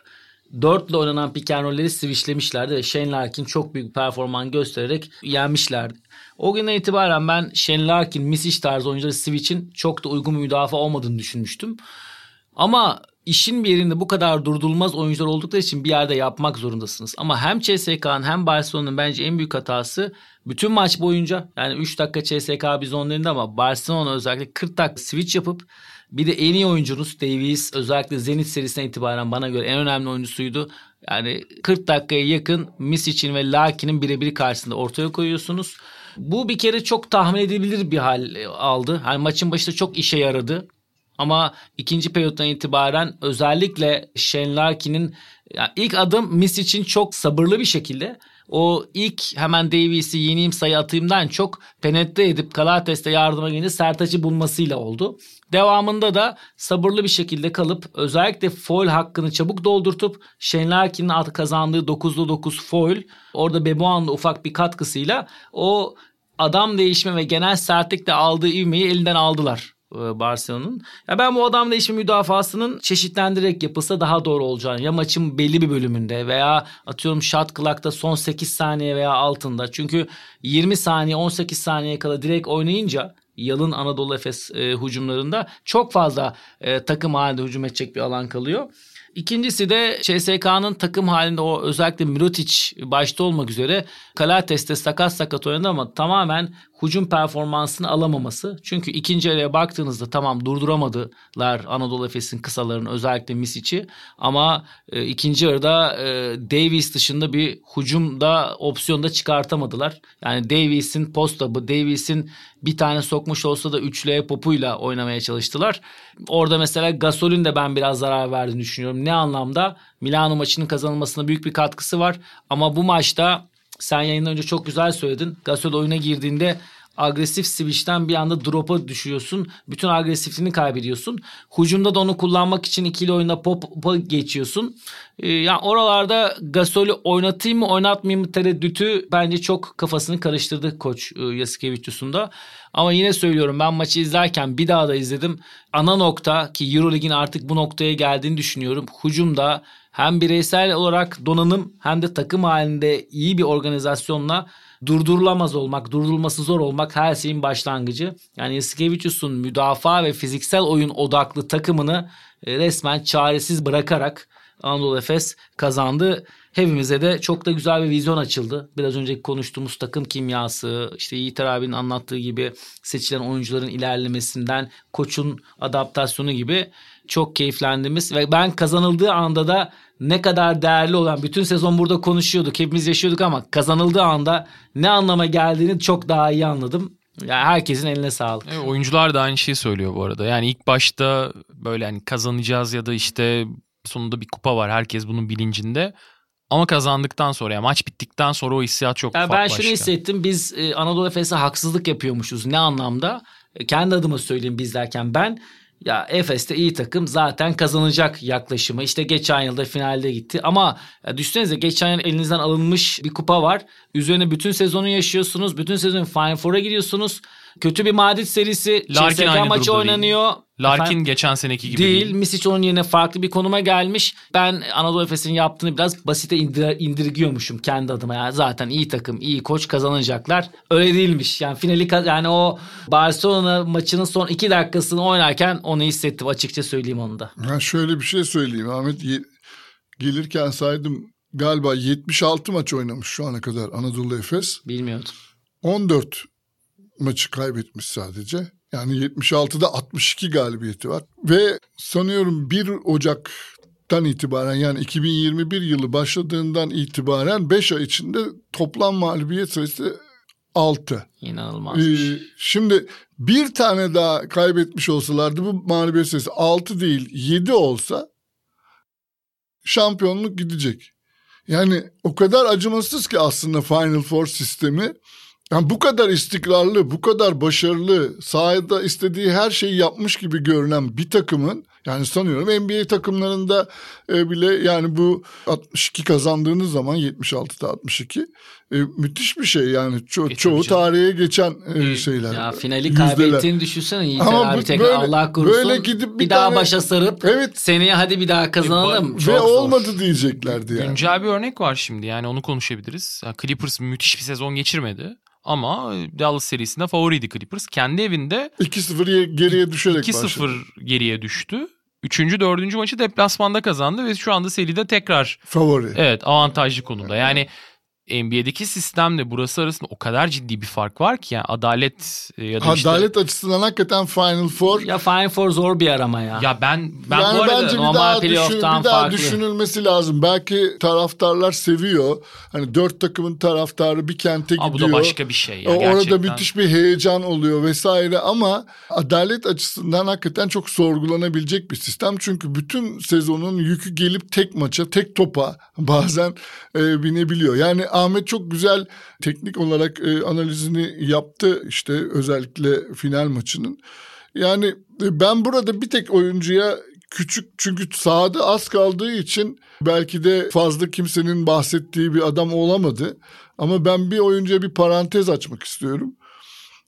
dörtle oynanan pick switchlemişlerdi ve Shane Larkin çok büyük performans göstererek yenmişlerdi. O günden itibaren ben Shane Larkin, Misic tarzı oyuncuları switch'in çok da uygun bir müdafaa olmadığını düşünmüştüm. Ama işin bir yerinde bu kadar durdurulmaz oyuncular oldukları için bir yerde yapmak zorundasınız. Ama hem CSK'nın hem Barcelona'nın bence en büyük hatası bütün maç boyunca yani 3 dakika CSK biz onlarında ama Barcelona özellikle 40 dakika switch yapıp bir de en iyi oyuncunuz Davies özellikle Zenit serisinden itibaren bana göre en önemli oyuncusuydu. Yani 40 dakikaya yakın Misic'in ve Lakin'in birebir karşısında ortaya koyuyorsunuz. Bu bir kere çok tahmin edilebilir bir hal aldı. Yani maçın başında çok işe yaradı. Ama ikinci periyottan itibaren özellikle Shane Larkin'in yani ilk adım Miss için çok sabırlı bir şekilde o ilk hemen Davies'i yeneyim sayı atayımdan çok penetre edip Kalates'te yardıma gelince Sertaç'ı bulmasıyla oldu. Devamında da sabırlı bir şekilde kalıp özellikle foil hakkını çabuk doldurtup Shane Larkin'in kazandığı 9'da 9 foil orada Beboğan'la ufak bir katkısıyla o adam değişme ve genel sertlikle aldığı ivmeyi elinden aldılar. E, Barcelona'nın. Ya ben bu adam değişimi müdafasının çeşitlendirerek yapılsa daha doğru olacağını ya maçın belli bir bölümünde veya atıyorum shot clock'ta son 8 saniye veya altında. Çünkü 20 saniye 18 saniye kala direkt oynayınca Yalın Anadolu Efes e, hücumlarında çok fazla e, takım halinde hücum edecek bir alan kalıyor. İkincisi de CSK'nın takım halinde o özellikle Mirotic başta olmak üzere Kalates'te sakat sakat oynadı ama tamamen hücum performansını alamaması. Çünkü ikinci araya baktığınızda tamam durduramadılar Anadolu Efes'in kısalarını özellikle Misic'i ama e, ikinci yarıda e, Davis dışında bir hücumda opsiyonda çıkartamadılar. Yani Davis'in postabı, Davis'in bir tane sokmuş olsa da üçlüye popuyla oynamaya çalıştılar. Orada mesela Gasol'ün de ben biraz zarar verdiğini düşünüyorum. Ne anlamda? Milano maçının kazanılmasına büyük bir katkısı var ama bu maçta sen yayından önce çok güzel söyledin. Gasol oyuna girdiğinde agresif switch'ten bir anda drop'a düşüyorsun. Bütün agresifliğini kaybediyorsun. Hucumda da onu kullanmak için ikili oyunda pop'a geçiyorsun. Ee, yani oralarda Gasol'ü oynatayım mı oynatmayayım mı tereddütü bence çok kafasını karıştırdı koç e, Yasikevicius'un da. Ama yine söylüyorum ben maçı izlerken bir daha da izledim. Ana nokta ki Eurolig'in artık bu noktaya geldiğini düşünüyorum. Hucumda hem bireysel olarak donanım hem de takım halinde iyi bir organizasyonla durdurulamaz olmak, durdurulması zor olmak her şeyin başlangıcı. Yani Yasikevicius'un müdafaa ve fiziksel oyun odaklı takımını e, resmen çaresiz bırakarak Anadolu Efes kazandı. hepimize de çok da güzel bir vizyon açıldı. Biraz önceki konuştuğumuz takım kimyası, işte Yiğit abinin anlattığı gibi seçilen oyuncuların ilerlemesinden koçun adaptasyonu gibi çok keyiflendiğimiz ve ben kazanıldığı anda da ne kadar değerli olan bütün sezon burada konuşuyorduk. Hepimiz yaşıyorduk ama kazanıldığı anda ne anlama geldiğini çok daha iyi anladım. Yani herkesin eline sağlık. Evet, oyuncular da aynı şeyi söylüyor bu arada. Yani ilk başta böyle hani kazanacağız ya da işte sonunda bir kupa var. Herkes bunun bilincinde. Ama kazandıktan sonra yani maç bittikten sonra o hissiyat çok yani farklı. Ben şunu hissettim. Biz e, Anadolu Efes'e haksızlık yapıyormuşuz. Ne anlamda? E, kendi adıma söyleyeyim biz derken ben ya Efes'te iyi takım zaten kazanacak yaklaşımı. İşte geçen yılda finalde gitti ama düşünsenize geçen yıl elinizden alınmış bir kupa var. Üzerine bütün sezonu yaşıyorsunuz. Bütün sezon Final Four'a gidiyorsunuz. Kötü bir Madrid serisi. Larkin CSK maçı oynanıyor. Değil. Larkin Efendim, geçen seneki gibi değil. değil. Misic onun yerine farklı bir konuma gelmiş. Ben Anadolu Efes'in yaptığını biraz basite indir, indirgiyormuşum kendi adıma. Yani zaten iyi takım, iyi koç kazanacaklar. Öyle değilmiş. Yani finali yani o Barcelona maçının son iki dakikasını oynarken onu hissettim açıkça söyleyeyim onu da. Ben şöyle bir şey söyleyeyim Ahmet. Gelirken saydım galiba 76 maç oynamış şu ana kadar Anadolu Efes. Bilmiyordum. 14 maçı kaybetmiş sadece. Yani 76'da 62 galibiyeti var. Ve sanıyorum 1 Ocak'tan itibaren yani 2021 yılı başladığından itibaren 5 ay içinde toplam mağlubiyet sayısı 6. İnanılmaz. Ee, şimdi bir tane daha kaybetmiş olsalardı bu mağlubiyet sayısı 6 değil 7 olsa şampiyonluk gidecek. Yani o kadar acımasız ki aslında Final Four sistemi. Yani bu kadar istikrarlı, bu kadar başarılı, sahada istediği her şeyi yapmış gibi görünen bir takımın yani sanıyorum NBA takımlarında e, bile yani bu 62 kazandığınız zaman 76'da 62 e, müthiş bir şey yani ço- E, çoğu canım. tarihe geçen e, şeyler. Ya finali yüzdeler. kaybettiğini düşünsene Yiğit Ama abi bu- tekrar böyle- Allah korusun. böyle gidip bir, bir daha tane- başa sarıp Evet. seneye hadi bir daha kazanalım. Ve Çok Ve zor. olmadı diyeceklerdi yani. Güncel bir örnek var şimdi yani onu konuşabiliriz. Clippers müthiş bir sezon geçirmedi. Ama Dallas serisinde favoriydi Clippers. Kendi evinde 2-0 ye- geriye düşerek 2-0 başladı. geriye düştü. Üçüncü, dördüncü maçı deplasmanda kazandı ve şu anda seride tekrar Favori. evet avantajlı konumda. Yani NBA'deki sistemle burası arasında o kadar ciddi bir fark var ki yani adalet e, ya da işte Adalet açısından hakikaten Final Four. Ya Final Four zor bir arama ya. ya ben ben yani bu arada bence bir normal daha, düşün, bir daha farklı. düşünülmesi lazım. Belki taraftarlar seviyor. Hani dört takımın taraftarı bir kente Aa, bu gidiyor. da başka bir şey ya Orada gerçekten. müthiş bir heyecan oluyor vesaire ama adalet açısından hakikaten çok sorgulanabilecek bir sistem. Çünkü bütün sezonun yükü gelip tek maça, tek topa bazen e, binebiliyor. Yani Ahmet çok güzel teknik olarak e, analizini yaptı işte özellikle final maçının. Yani e, ben burada bir tek oyuncuya küçük çünkü sahada az kaldığı için belki de fazla kimsenin bahsettiği bir adam olamadı. Ama ben bir oyuncuya bir parantez açmak istiyorum.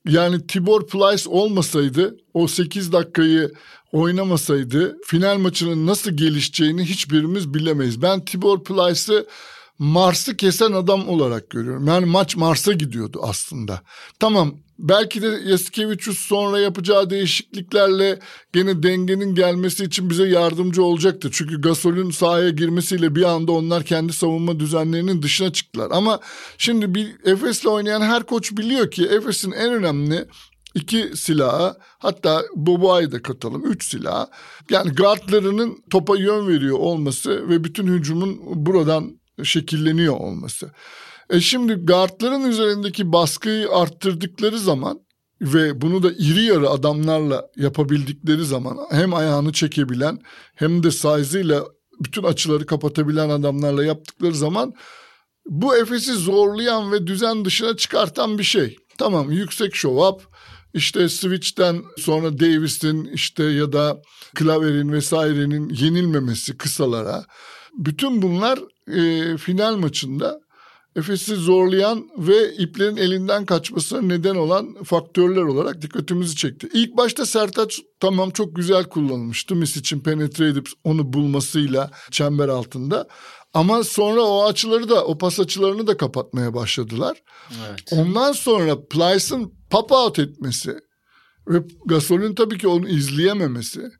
Yani Tibor Plyce olmasaydı o 8 dakikayı oynamasaydı final maçının nasıl gelişeceğini hiçbirimiz bilemeyiz. Ben Tibor Plyce'ı Mars'ı kesen adam olarak görüyorum. Yani maç Mars'a gidiyordu aslında. Tamam belki de Yasikevicius sonra yapacağı değişikliklerle gene dengenin gelmesi için bize yardımcı olacaktı. Çünkü Gasol'ün sahaya girmesiyle bir anda onlar kendi savunma düzenlerinin dışına çıktılar. Ama şimdi bir Efes'le oynayan her koç biliyor ki Efes'in en önemli iki silahı hatta Boboa'yı da katalım üç silah. Yani guardlarının topa yön veriyor olması ve bütün hücumun buradan şekilleniyor olması. E şimdi guardların üzerindeki baskıyı arttırdıkları zaman ve bunu da iri yarı adamlarla yapabildikleri zaman hem ayağını çekebilen hem de size'ıyla bütün açıları kapatabilen adamlarla yaptıkları zaman bu Efes'i zorlayan ve düzen dışına çıkartan bir şey. Tamam yüksek show up işte switch'ten sonra Davis'in işte ya da Klaver'in vesairenin yenilmemesi kısalara. Bütün bunlar e, final maçında Efes'i zorlayan ve iplerin elinden kaçmasına neden olan faktörler olarak dikkatimizi çekti. İlk başta Sertaç tamam çok güzel kullanılmıştı. Mis için penetre edip onu bulmasıyla çember altında. Ama sonra o açıları da o pas açılarını da kapatmaya başladılar. Evet. Ondan sonra Plyce'ın pop out etmesi ve Gasol'ün tabii ki onu izleyememesi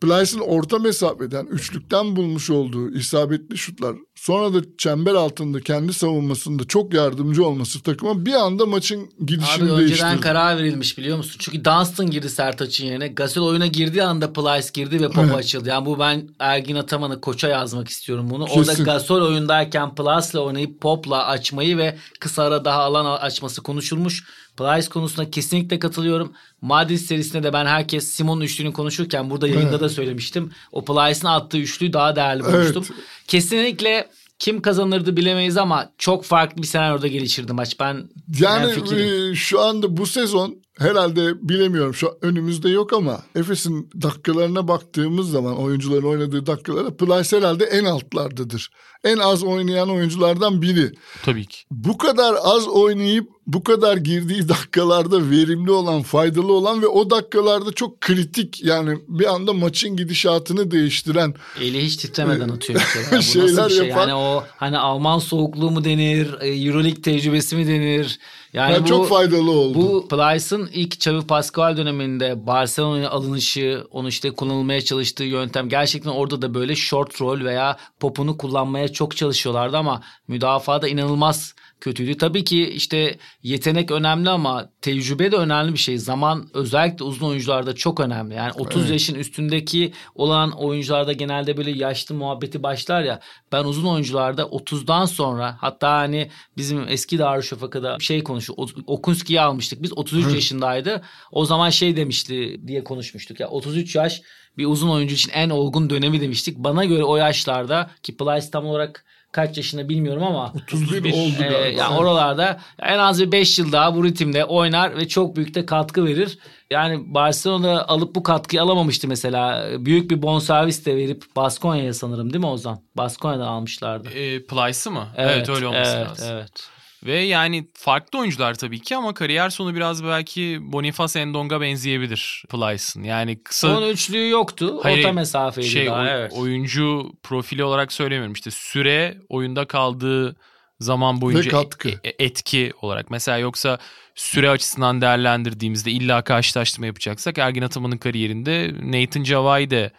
Plyce'ın orta mesafeden üçlükten bulmuş olduğu isabetli şutlar sonra da çember altında kendi savunmasında çok yardımcı olması takıma bir anda maçın gidişini Abi değiştirdi. önceden karar verilmiş biliyor musun? Çünkü Dunstan girdi Sertaç'ın yerine. Gasol oyuna girdiği anda Plyce girdi ve Pop Evet. açıldı. Yani bu ben Ergin Ataman'ı koça yazmak istiyorum bunu. Kesin. Orada Gasol oyundayken Plyce'la oynayıp Pop'la açmayı ve kısa ara daha alan açması konuşulmuş. Plyce konusunda kesinlikle katılıyorum. Madrid serisinde de ben herkes Simon üçlüğünü konuşurken burada yayında Evet. da söylemiştim. O Plyce'ın attığı üçlüyü daha değerli bulmuştum. Evet. Kesinlikle kim kazanırdı bilemeyiz ama çok farklı bir senaryoda gelişirdi maç. Ben Yani e, şu anda bu sezon herhalde bilemiyorum şu an önümüzde yok ama Efes'in dakikalarına baktığımız zaman oyuncuların oynadığı dakikalara Plyce herhalde en altlardadır. En az oynayan oyunculardan biri. Tabii ki. Bu kadar az oynayıp bu kadar girdiği dakikalarda verimli olan, faydalı olan ve o dakikalarda çok kritik yani bir anda maçın gidişatını değiştiren Eli hiç titremeden atıyor mesela. Bu nasıl Şeyler bir şey? yapan- Yani o hani Alman soğukluğu mu denir, e, Euroleague tecrübesi mi denir? Yani yani bu, çok faydalı oldu. Bu Plyce'ın ilk Xavi Pascual döneminde Barcelona'ya alınışı, onu işte kullanılmaya çalıştığı yöntem gerçekten orada da böyle short roll veya popunu kullanmaya çok çalışıyorlardı ama müdafaa da inanılmaz kötüydü. Tabii ki işte yetenek önemli ama tecrübe de önemli bir şey. Zaman özellikle uzun oyuncularda çok önemli. Yani 30 yaşın üstündeki olan oyuncularda genelde böyle yaşlı muhabbeti başlar ya. Ben uzun oyuncularda 30'dan sonra hatta hani bizim eski Darüşşafaka'da şey konuştuk. Okunski'yi almıştık. Biz 33 yaşındaydı. O zaman şey demişti diye konuşmuştuk. Ya 33 yaş bir uzun oyuncu için en olgun dönemi demiştik. Bana göre o yaşlarda ki Plyce tam olarak kaç yaşında bilmiyorum ama 31 oldu galiba. yani oralarda en az bir 5 yıl daha bu ritimde oynar ve çok büyük de katkı verir. Yani Barcelona alıp bu katkıyı alamamıştı mesela. Büyük bir bonservis de verip Baskonya'ya sanırım değil mi Ozan? Baskonya'dan almışlardı. E, Plyce'ı mı? Evet, öyle olması evet, lazım. Evet. Ve yani farklı oyuncular tabii ki ama kariyer sonu biraz belki Boniface Endong'a benzeyebilir Plyce'ın. Yani kısa Onun üçlüğü yoktu. Hayır, Orta mesafeydi şey daha. oy- evet. oyuncu profili olarak söylemiyorum. İşte süre oyunda kaldığı zaman boyunca katkı. e- e- etki olarak. Mesela yoksa süre açısından değerlendirdiğimizde illa karşılaştırma yapacaksak Ergin Ataman'ın kariyerinde Nathan Cavai de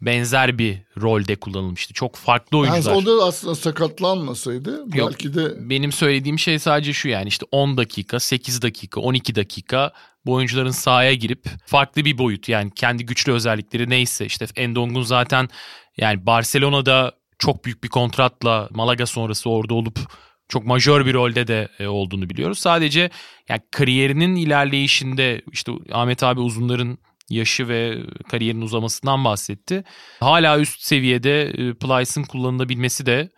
benzer bir rolde kullanılmıştı. Çok farklı Yani oyuncular. o da aslında sakatlanmasaydı Yok. belki de Benim söylediğim şey sadece şu yani işte 10 dakika, 8 dakika, 12 dakika bu oyuncuların sahaya girip farklı bir boyut yani kendi güçlü özellikleri neyse işte Endong'un zaten yani Barcelona'da çok büyük bir kontratla Malaga sonrası orada olup çok majör bir rolde de e, olduğunu biliyoruz. Sadece yani kariyerinin ilerleyişinde işte Ahmet abi uzunların yaşı ve kariyerin uzamasından bahsetti. Hala üst seviyede e, Plyce'ın kullanılabilmesi de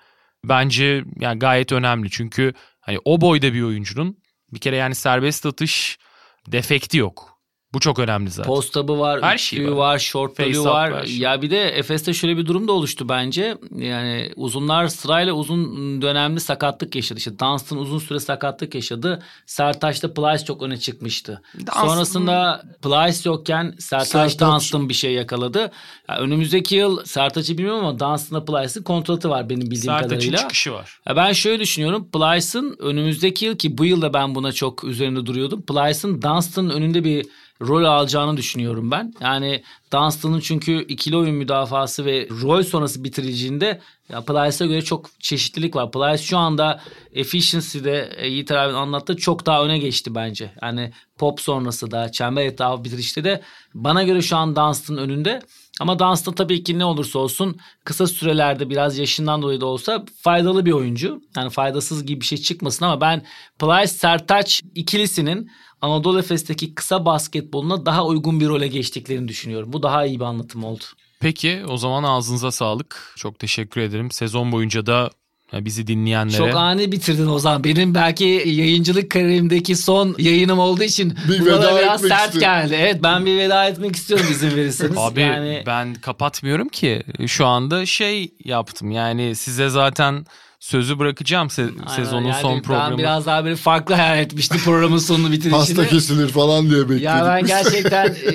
bence yani gayet önemli. Çünkü hani o boyda bir oyuncunun bir kere yani serbest atış defekti yok. Bu çok önemli zaten. Postabı var, Her şey var. var, Face-up var. var. Ya bir de Efes'te şöyle bir durum da oluştu bence. Yani uzunlar sırayla uzun dönemli sakatlık yaşadı. İşte Dunstan uzun süre sakatlık yaşadı. Sertaç'ta Plyce çok öne çıkmıştı. Dunstan- Sonrasında Plyce yokken Sertaç, Sertaç- Dunstan bir şey yakaladı. Ya önümüzdeki yıl Sertaç'ı bilmiyorum ama Dunstan'la Plyce'ın kontratı var benim bildiğim Sertaç'ın kadarıyla. çıkışı var. Ya ben şöyle düşünüyorum. Plyce'ın önümüzdeki yıl ki bu yılda ben buna çok üzerinde duruyordum. Plyce'ın Dunstan'ın önünde bir rol alacağını düşünüyorum ben. Yani Dunstan'ın çünkü ikili oyun müdafası ve rol sonrası bitiriciliğinde ya Plyce'a göre çok çeşitlilik var. Plyce şu anda efficiency'de Yiğit abinin anlattığı çok daha öne geçti bence. Yani pop sonrası da çember etrafı bitirişte de bana göre şu an Dunstan'ın önünde. Ama Dunstan tabii ki ne olursa olsun kısa sürelerde biraz yaşından dolayı da olsa faydalı bir oyuncu. Yani faydasız gibi bir şey çıkmasın ama ben Plyce Sertaç ikilisinin Anadolu Efes'teki kısa basketboluna daha uygun bir role geçtiklerini düşünüyorum. Bu daha iyi bir anlatım oldu. Peki o zaman ağzınıza sağlık. Çok teşekkür ederim. Sezon boyunca da e, bizi dinleyenlere Çok ani bitirdin o zaman. Benim belki yayıncılık kariyerimdeki son yayınım olduğu için Bir bu veda biraz etmek sert istiyorum. geldi. Evet ben bir veda etmek istiyorum izin verirseniz. Abi yani... ben kapatmıyorum ki. Şu anda şey yaptım. Yani size zaten sözü bırakacağım se- Aynen, sezonun yani son Ben programı. biraz daha böyle farklı hayal etmiştim programın sonunu bitirişini. hasta kesilir falan diye bekledik. Ya ben gerçekten e,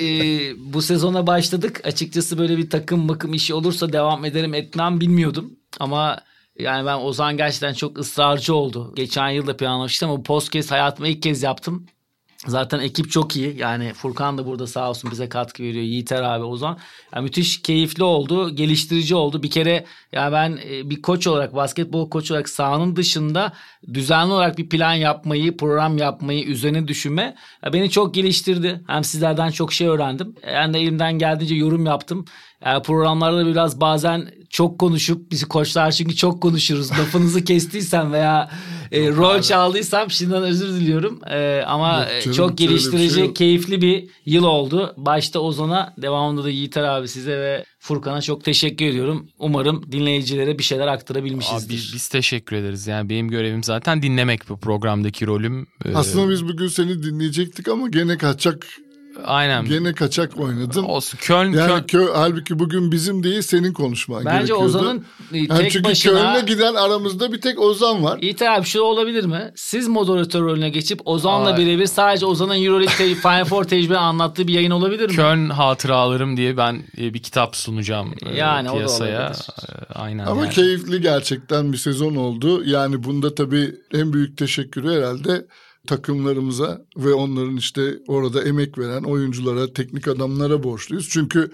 bu sezona başladık. Açıkçası böyle bir takım bakım işi olursa devam ederim etmem bilmiyordum. Ama yani ben Ozan gerçekten çok ısrarcı oldu. Geçen yıl da planlamıştım ama bu podcast hayatımda ilk kez yaptım. Zaten ekip çok iyi. Yani Furkan da burada sağ olsun bize katkı veriyor. Yiğiter abi Ozan. Yani müthiş keyifli oldu. Geliştirici oldu. Bir kere ya ben e, bir koç olarak basketbol koç olarak sahanın dışında düzenli olarak bir plan yapmayı, program yapmayı, üzerine düşünme beni çok geliştirdi. Hem sizlerden çok şey öğrendim. Ben de elimden geldiğince yorum yaptım. Yani programlarda biraz bazen çok konuşup bizi koçlar çünkü çok konuşuruz. Lafınızı kestiysem veya e, rol çaldıysam şimdiden özür diliyorum. E, ama Yok canım, çok geliştirici, bir şey keyifli bir yıl oldu. Başta Ozan'a, devamında da Yiğiter abi size ve Furkan'a çok teşekkür ediyorum. Umarım dinleyicilere bir şeyler aktarabilmişizdir. Abi biz, biz teşekkür ederiz. Yani benim görevim zaten dinlemek bu programdaki rolüm. Aslında ee... biz bugün seni dinleyecektik ama gene kaçak Aynen. Gene kaçak oynadın. Olsun. Köln, yani Köln... Kö, halbuki bugün bizim değil senin konuşman Bence gerekiyordu. Ozan'ın tek yani çünkü başına... Köln'e giden aramızda bir tek Ozan var. İyi abi şu olabilir mi? Siz moderatör rolüne geçip Ozan'la birebir sadece Ozan'ın Euroleague Final Four tecrübe anlattığı bir yayın olabilir mi? Köln hatıralarım diye ben bir kitap sunacağım e, yani piyasaya. O da Aynen. Ama yani. keyifli gerçekten bir sezon oldu. Yani bunda tabii en büyük teşekkürü herhalde takımlarımıza ve onların işte orada emek veren oyunculara, teknik adamlara borçluyuz. Çünkü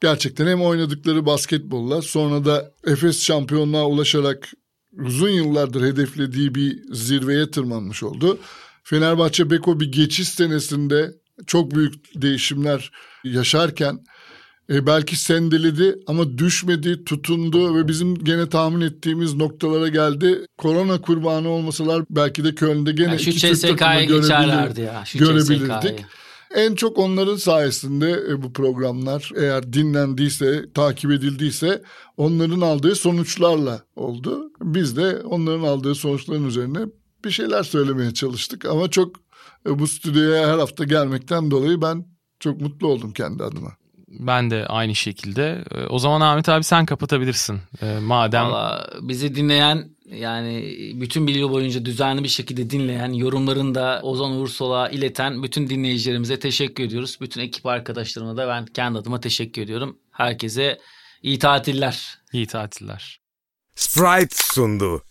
gerçekten hem oynadıkları basketbolla sonra da Efes şampiyonluğa ulaşarak uzun yıllardır hedeflediği bir zirveye tırmanmış oldu. Fenerbahçe Beko bir geçiş senesinde çok büyük değişimler yaşarken e, belki sendeledi ama düşmedi, tutundu ve bizim gene tahmin ettiğimiz noktalara geldi. Korona kurbanı olmasalar belki de Köln'de gene yani iki Türk takımı görebilir, ya, şu görebilirdik. En çok onların sayesinde e, bu programlar eğer dinlendiyse, takip edildiyse onların aldığı sonuçlarla oldu. Biz de onların aldığı sonuçların üzerine bir şeyler söylemeye çalıştık ama çok e, bu stüdyoya her hafta gelmekten dolayı ben çok mutlu oldum kendi adıma. Ben de aynı şekilde. Ee, o zaman Ahmet abi sen kapatabilirsin. Ee, madem Valla bizi dinleyen yani bütün bir yıl boyunca düzenli bir şekilde dinleyen, yorumlarını da Ozan Ursol'a ileten bütün dinleyicilerimize teşekkür ediyoruz. Bütün ekip arkadaşlarıma da ben kendi adıma teşekkür ediyorum. Herkese iyi tatiller. İyi tatiller. Sprite sundu.